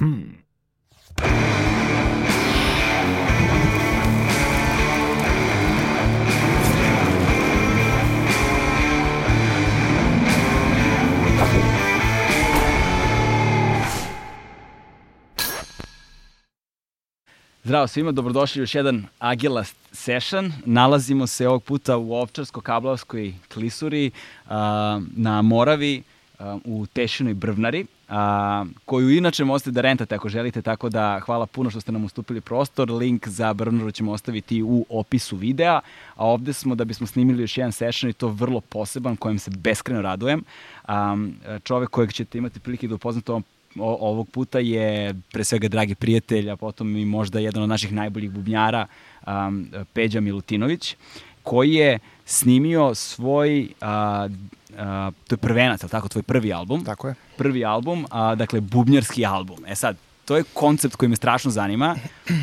Hmm. Zdravo svima, dobrodošli u još jedan Agila session. Nalazimo se ovog puta u Ovčarsko-Kablovskoj klisuri na Moravi u Tešinoj Brvnari, koju inače možete da rentate ako želite, tako da hvala puno što ste nam ustupili prostor. Link za Brvnaru ćemo ostaviti u opisu videa, a ovde smo da bismo snimili još jedan session i to vrlo poseban, kojem se beskreno radujem. Čovek kojeg ćete imati prilike da upoznate ovom o, ovog puta je pre svega dragi prijatelj, a potom i možda jedan od naših najboljih bubnjara, um, Peđa Milutinović, koji je snimio svoj, a, a, to je prvenac, ali tako, tvoj prvi album. Tako je. Prvi album, a, dakle, bubnjarski album. E sad, to je koncept koji me strašno zanima.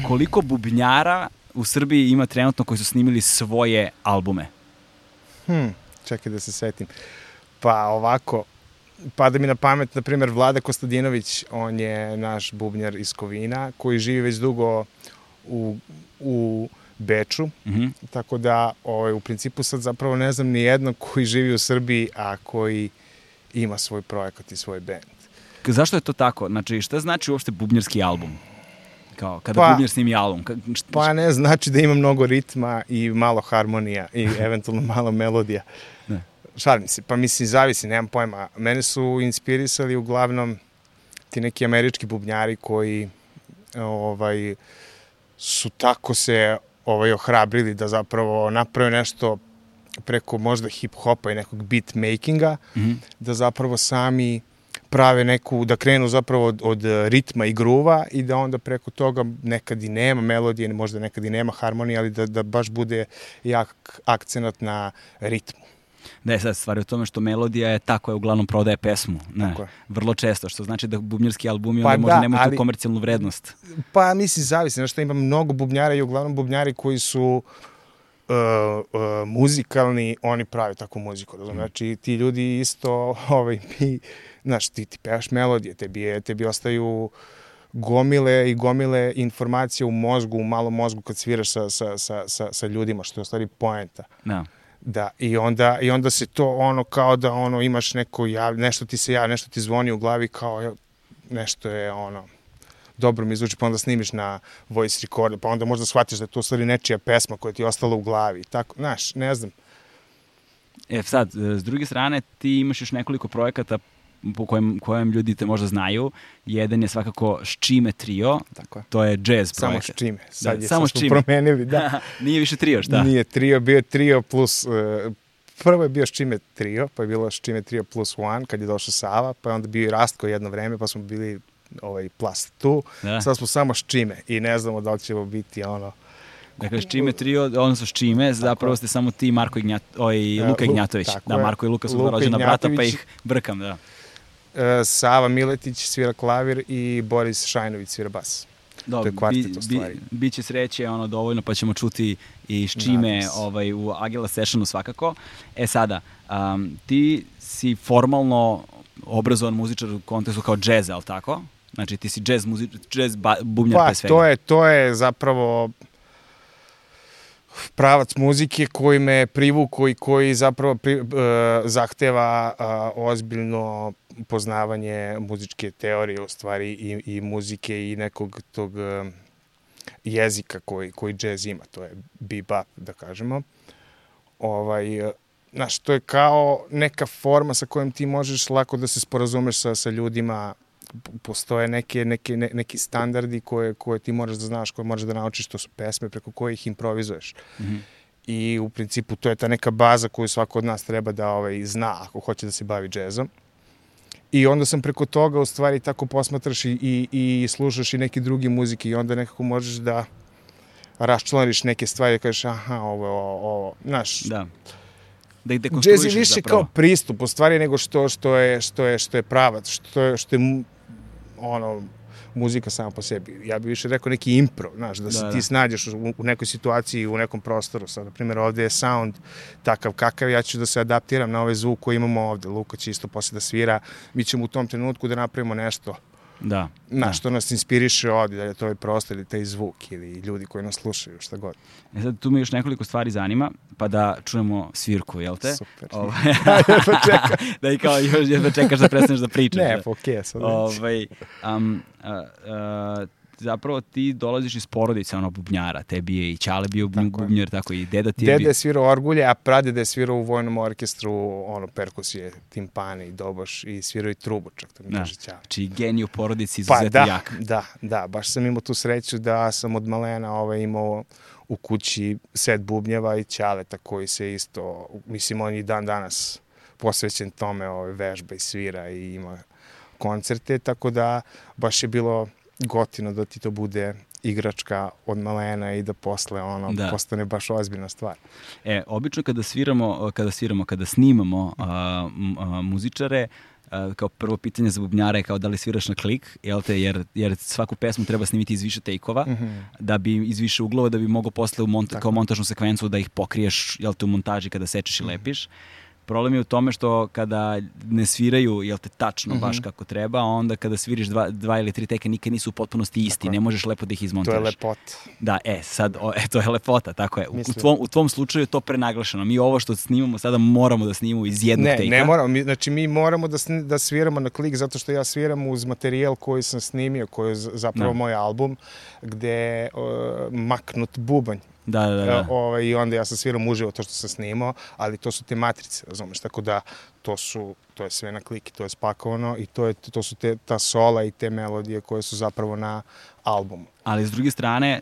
Koliko bubnjara u Srbiji ima trenutno koji su snimili svoje albume? Hm, čekaj da se setim. Pa ovako, pada mi na pamet, na primjer, Vlada Kostadinović, on je naš bubnjar iz Kovina, koji živi već dugo u, u Beču, mm -hmm. tako da ovaj, u principu sad zapravo ne znam ni jednog koji živi u Srbiji, a koji ima svoj projekat i svoj band. Zašto je to tako? Znači, šta znači uopšte bubnjarski album? Kao, kada pa, bubnjar snimi album? Ka, šta, pa ne, znači da ima mnogo ritma i malo harmonija i eventualno malo melodija. Ne šalim se, pa mislim, zavisi, nemam pojma. Mene su inspirisali uglavnom ti neki američki bubnjari koji ovaj, su tako se ovaj, ohrabrili da zapravo naprave nešto preko možda hip-hopa i nekog beat makinga, mm -hmm. da zapravo sami prave neku, da krenu zapravo od, od ritma i gruva i da onda preko toga nekad i nema melodije, možda nekad i nema harmonije, ali da, da baš bude jak akcenat na ritmu. Da je sad stvar u tome što melodija je ta koja uglavnom prodaje pesmu. Ne, vrlo često, što znači da bubnjarski albumi pa onda možda da, nemaju ali, tu komercijalnu vrednost. Pa mislim, zavisi. Znaš šta, ima mnogo bubnjara i uglavnom bubnjari koji su uh, uh, muzikalni, oni pravi takvu muziku. Razum? Mm. Znači, ti ljudi isto, ovaj, mi, znaš, ti, ti pevaš melodije, tebi, je, tebi ostaju gomile i gomile informacije u mozgu, u malom mozgu kad sviraš sa, sa, sa, sa, sa ljudima, što je u stvari poenta. Da. No. Da, i onda, i onda se to ono kao da ono imaš neko jav, nešto ti se javi, nešto ti zvoni u glavi kao nešto je ono dobro mi zvuči, pa onda snimiš na voice recorder, pa onda možda shvatiš da je to stvari nečija pesma koja ti je ostala u glavi. Tako, znaš, ne znam. E sad, s druge strane, ti imaš još nekoliko projekata po kojem, kojem ljudi te možda znaju. Jedan je svakako Ščime trio, Tako je. to je jazz samo projekat. Samo Ščime, sad da, je, samo Ščime. promenili, da. Nije više trio, šta? Nije trio, bio je trio plus, uh, prvo je bio Ščime trio, pa je bilo Ščime trio plus one, kad je došao Sava, pa je onda bio i Rastko jedno vreme, pa smo bili ovaj, plus tu, da. sad smo samo Ščime i ne znamo da li ćemo biti ono, Dakle, Ščime trio, odnosno Ščime, zapravo ste samo ti Marko Ignjat, oj, Luka Ignjatović. Da, Marko i Luka su rođena brata, pa ih brkam, da. E, Sava Miletić svira klavir i Boris Šajnović svira bas. Dobro, to je kvartet bi, u stvari. Bi, biće sreće ono dovoljno pa ćemo čuti i s čime ovaj, u Agila Sessionu svakako. E sada, um, ti si formalno obrazovan muzičar u kontekstu kao džez, ali tako? Znači ti si džez, muzič, džez ba, bubnjar pa, pre svega. To je, to je zapravo pravac muzike koji me privuko i koji zapravo pri, uh, zahteva uh, ozbiljno poznavanje muzičke teorije u stvari i, i muzike i nekog tog uh, jezika koji, koji džez ima, to je bebop da kažemo. Ovaj, uh, znaš, to je kao neka forma sa kojom ti možeš lako da se sporazumeš sa, sa ljudima postoje neke, neke, ne, neki standardi koje, koje ti moraš da znaš, koje moraš da naučiš, to su pesme preko kojih improvizuješ. Mm -hmm. I u principu to je ta neka baza koju svako od nas treba da ovaj, zna ako hoće da se bavi džezom. I onda sam preko toga u stvari tako posmatraš i, i, i slušaš i neke druge muzike i onda nekako možeš da raščlaniš neke stvari i kažeš aha, ovo, ovo, ovo, znaš. Da. Da ih dekonstruišeš Jazz je više zapravo. kao pristup u stvari nego što, što, je, što, je, što je pravac, što je, što je ono, muzika sama po sebi. Ja bih više rekao neki improv, znaš, da se Da, ti da. snađeš u, u nekoj situaciji, u nekom prostoru. Sad, na primjer, ovde je sound takav kakav, ja ću da se adaptiram na ovaj zvuk koji imamo ovde. Luka će isto posle da svira. Mi ćemo u tom trenutku da napravimo nešto Da. na da. što nas inspiriše ovde, da je to ovaj prostor ili taj zvuk ili ljudi koji nas slušaju, šta god. E sad tu me još nekoliko stvari zanima, pa da čujemo svirku, jel te? Super. Ovaj, pa čekaj. da i kao još jedva čekaš da prestaneš da pričaš. Ne, da. pa okej, sad već. Ovaj, um, a, a, zapravo ti dolaziš iz porodice ono bubnjara, tebi je i Ćale bio Tako je. bubnjar, tako i deda ti je Dede bio. je svirao orgulje, a pradede je svirao u vojnom orkestru, ono, perkusije, timpani, doboš i svirao i trubu, čak to mi Da. kaže Ćale. Znači genij u porodici Pa izuzetno da, jak. da, da, baš sam imao tu sreću da sam od malena ovaj, imao u kući set bubnjeva i ćaleta koji se isto, mislim on i dan danas posvećen tome, ovaj, vežba i svira i ima koncerte, tako da baš je bilo gotino da ti to bude igračka od malena i da posle ono Da. postane baš ozbiljna stvar. E, obično kada sviramo, kada sviramo, kada snimamo a, a, muzičare, a, kao prvo pitanje za bubnjara je kao da li sviraš na klik, jel te, jer, jer svaku pesmu treba snimiti iz više tejkova, da bi iz više uglova, da bi mogo posle u monta, kao montažnu sekvencu da ih pokriješ, jel te, u montaži kada sečeš i lepiš. Problem je u tome što kada ne sviraju, jel te, tačno baš kako treba, onda kada sviriš dva, dva ili tri teke nikad nisu u potpunosti isti, je. ne možeš lepo da ih To je izmontiraš. lepota. Da, e, sad, o, e, to je lepota, tako je. U, u, tvom, u tvom slučaju je to prenaglašeno. Mi ovo što snimamo sada moramo da snimamo iz jednog Ne, tejka. ne moramo. Mi, znači, mi moramo da, sni- da sviramo na klik zato što ja sviram uz materijal koji sam snimio, koji je zapravo Da. moj album, gde uh, maknut bubanj. Da, da, da. E, ovaj, I onda ja sam sviram uživo to što sam snimao, ali to su te matrice, razumeš? Tako da to su, to je sve na klik i to je spakovano i to, je, to su te, ta sola i te melodije koje su zapravo na albumu. Ali s druge strane,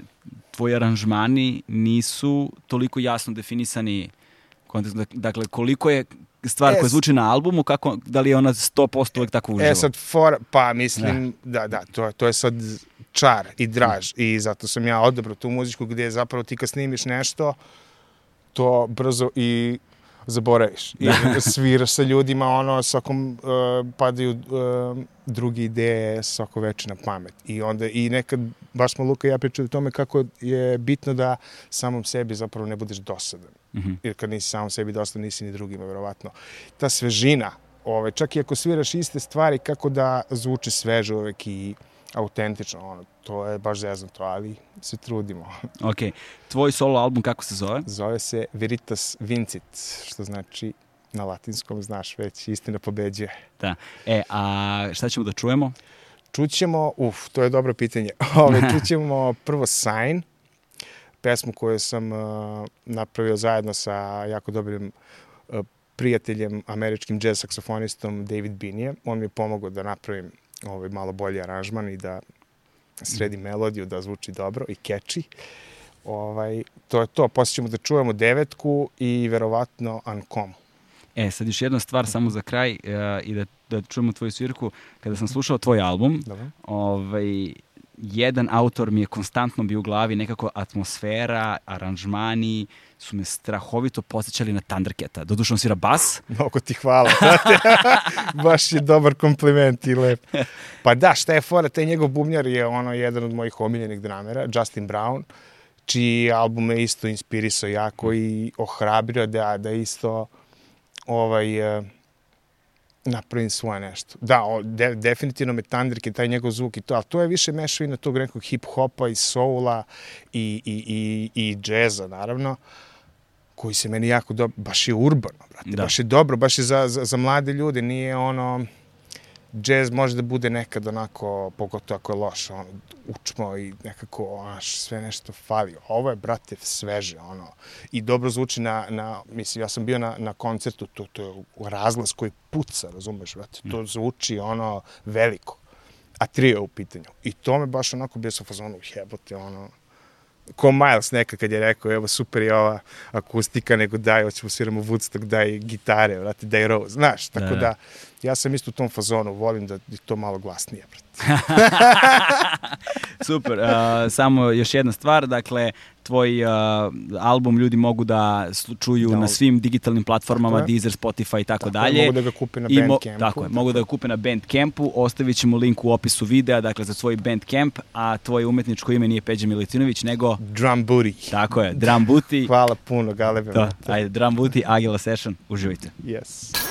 tvoji aranžmani nisu toliko jasno definisani. Dakle, koliko je stvar E, koja zvuči na albumu, kako, da li je ona 100% uvek tako uživo? E sad, for, pa mislim, da, da, to, je- to je sad čar i draž i zato sam ja odabrao tu muziku gde zapravo ti kad snimiš nešto, to brzo i zaboraviš. I sviraš sa ljudima, ono, svakom uh, padaju uh, druge ideje svako veče na pamet. I onda, i nekad, baš smo Luka i ja pričali o tome kako je bitno da samom sebi zapravo ne budeš dosadan. Mhm. Jer kad nisi samom sebi dosadan, nisi ni drugima, verovatno. Ta svežina, ovaj, čak i ako sviraš iste stvari, kako da zvuči sveže uvek i autentično, ono, to je baš zeznuto, ali se trudimo. Ok. Tvoj solo album kako se zove? Zove se Veritas Vincit, što znači na latinskom, znaš već, istina pobeđuje. Da. E, a šta ćemo da čujemo? Čućemo, uf, to je dobro pitanje. Ove, čućemo prvo Sign, pesmu koju sam uh, napravio zajedno sa jako dobrim uh, prijateljem, američkim jazz saksofonistom David Binije. On mi je pomogao da napravim ovaj malo bolji aranžman i da sredim melodiju, da zvuči dobro i catchy. Ovaj, to je to. Poslije ćemo da čujemo devetku i verovatno Ankom. E, sad još jedna stvar samo za kraj e, i da, da čujemo tvoju svirku. Kada sam slušao tvoj album, ovaj, jedan autor mi je konstantno bio u glavi, nekako atmosfera, aranžmani su me strahovito posjećali na Thundercata. Doduše on svira bas, Mnogo ti hvala, brate. Baš je dobar kompliment i lep. Pa da, šta je fora, taj njegov bubnjar je ono jedan od mojih omiljenih dramera, Justin Brown, čiji album me isto inspirisao jako i ohrabrio da, da isto ovaj, eh, napravim svoje nešto. Da, o, de, definitivno me Thundercat, taj njegov zvuk i to, ali to je više mešavina tog nekog hip-hopa i soula i, i, i, i džeza, naravno koji se meni jako dobro, baš je urbano, brate, Da. baš je dobro, baš je za, za, za mlade ljude, nije ono, džez može da bude nekad onako, pogotovo ako je loš, ono, učmo i nekako, onaš, sve nešto fali. Ovo je, brate, sveže, ono, i dobro zvuči na, na mislim, ja sam bio na, na koncertu, to, to je razglas koji puca, razumeš, brate, to zvuči, ono, veliko. A trio je u pitanju. I to me baš onako bio sa fazonu, jebote, ono, ko Miles neka kad je rekao, evo super je ova akustika, nego daj, hoćemo sviramo Woodstock, daj gitare, vrati, daj Rose, znaš, tako Da, da, da. ja sam isto u tom fazonu, volim da je to malo glasnije, brate. Super. Uh, samo još jedna stvar, dakle, tvoj uh, album ljudi mogu da čuju Da. na svim digitalnim platformama, Tako. Deezer, Spotify i tako, Tako je, dalje. mogu da ga kupe na Bandcampu. Tako je, mogu da ga kupe na Bandcampu, ostavit ćemo link u opisu videa, dakle za svoj Bandcamp, a tvoje umetničko ime nije Peđa Milutinović, nego, Drum Booty. tako je, Drum Booty. Hvala puno, Galebe. To, ajde, Drum Booty, Agila Session, uživajte. Yes.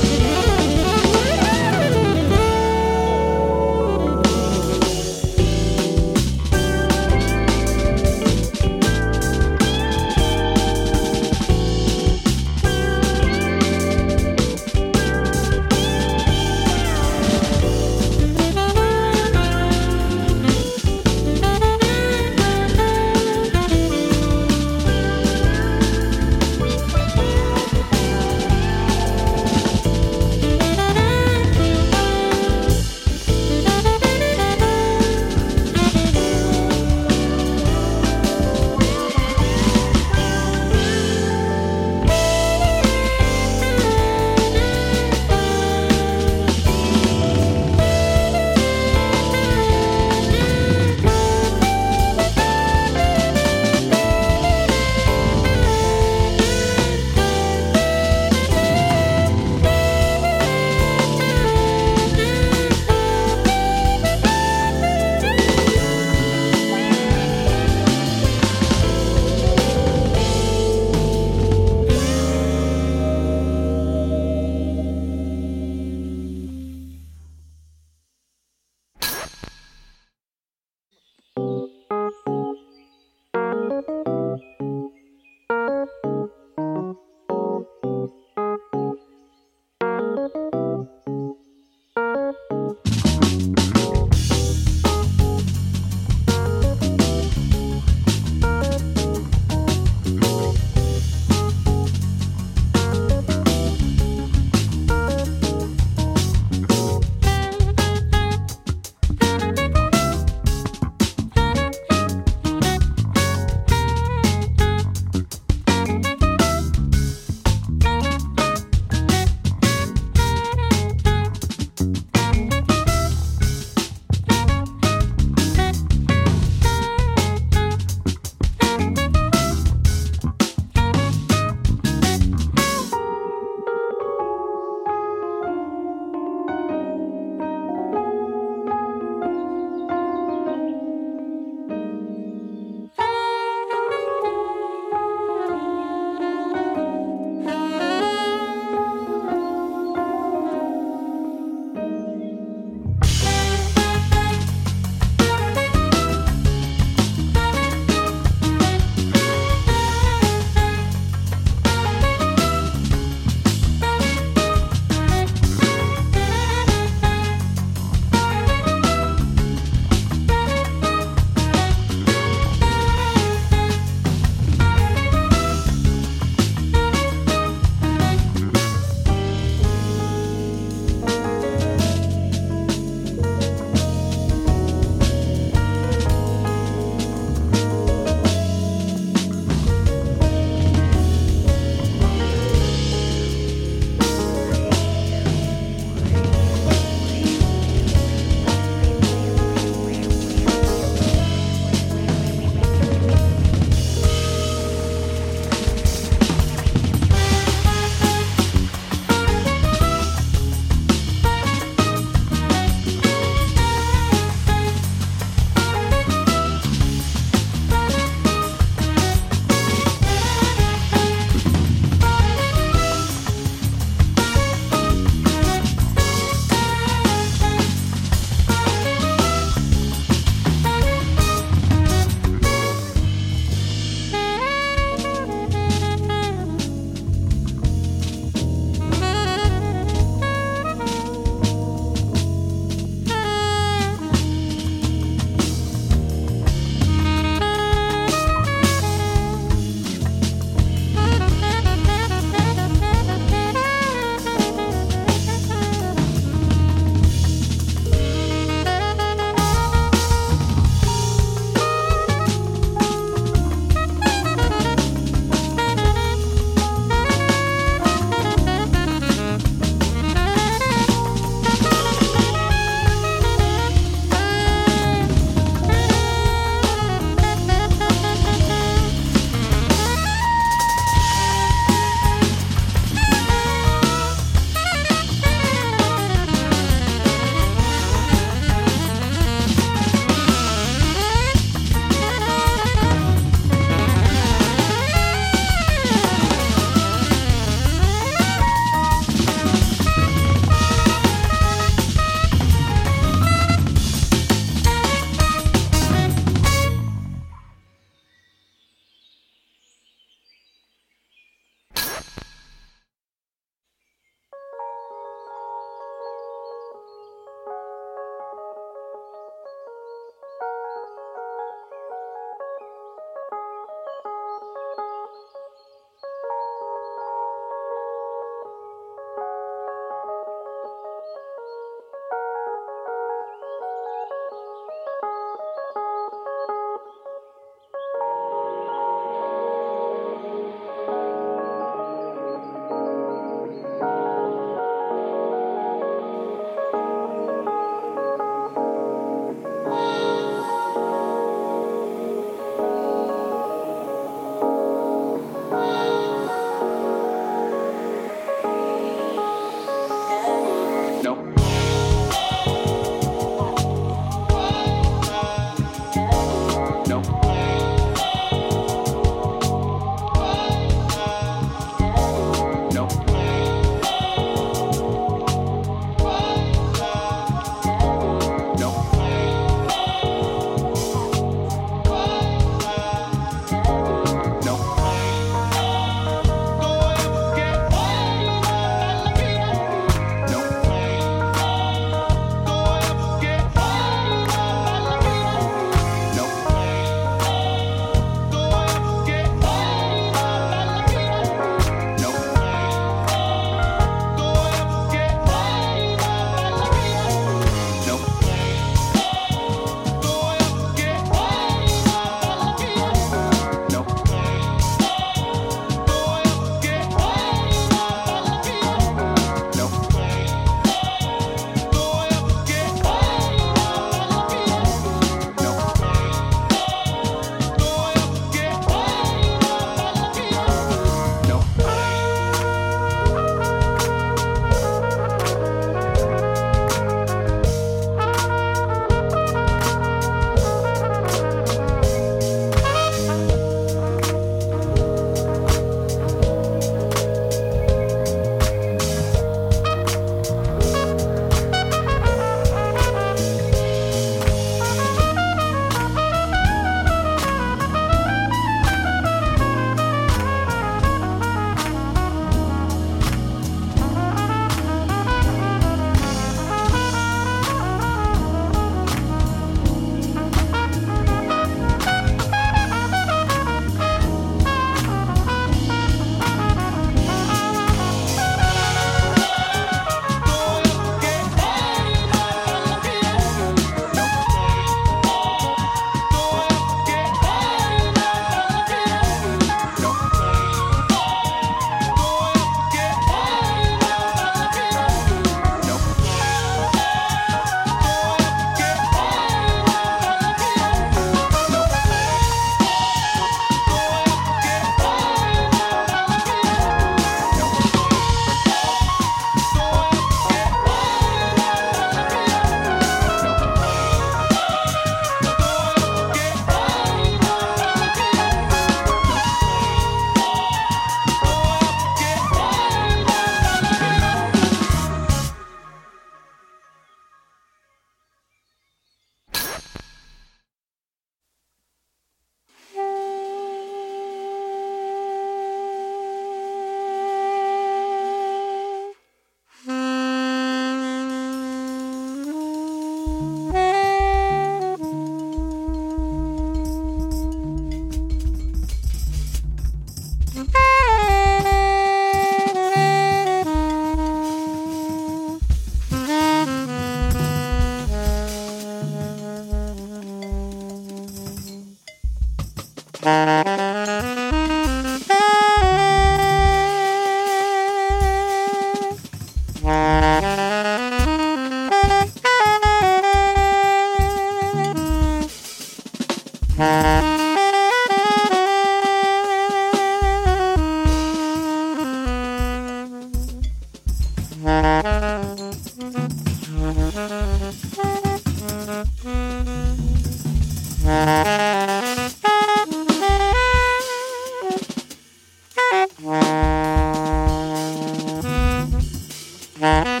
Mm-hmm.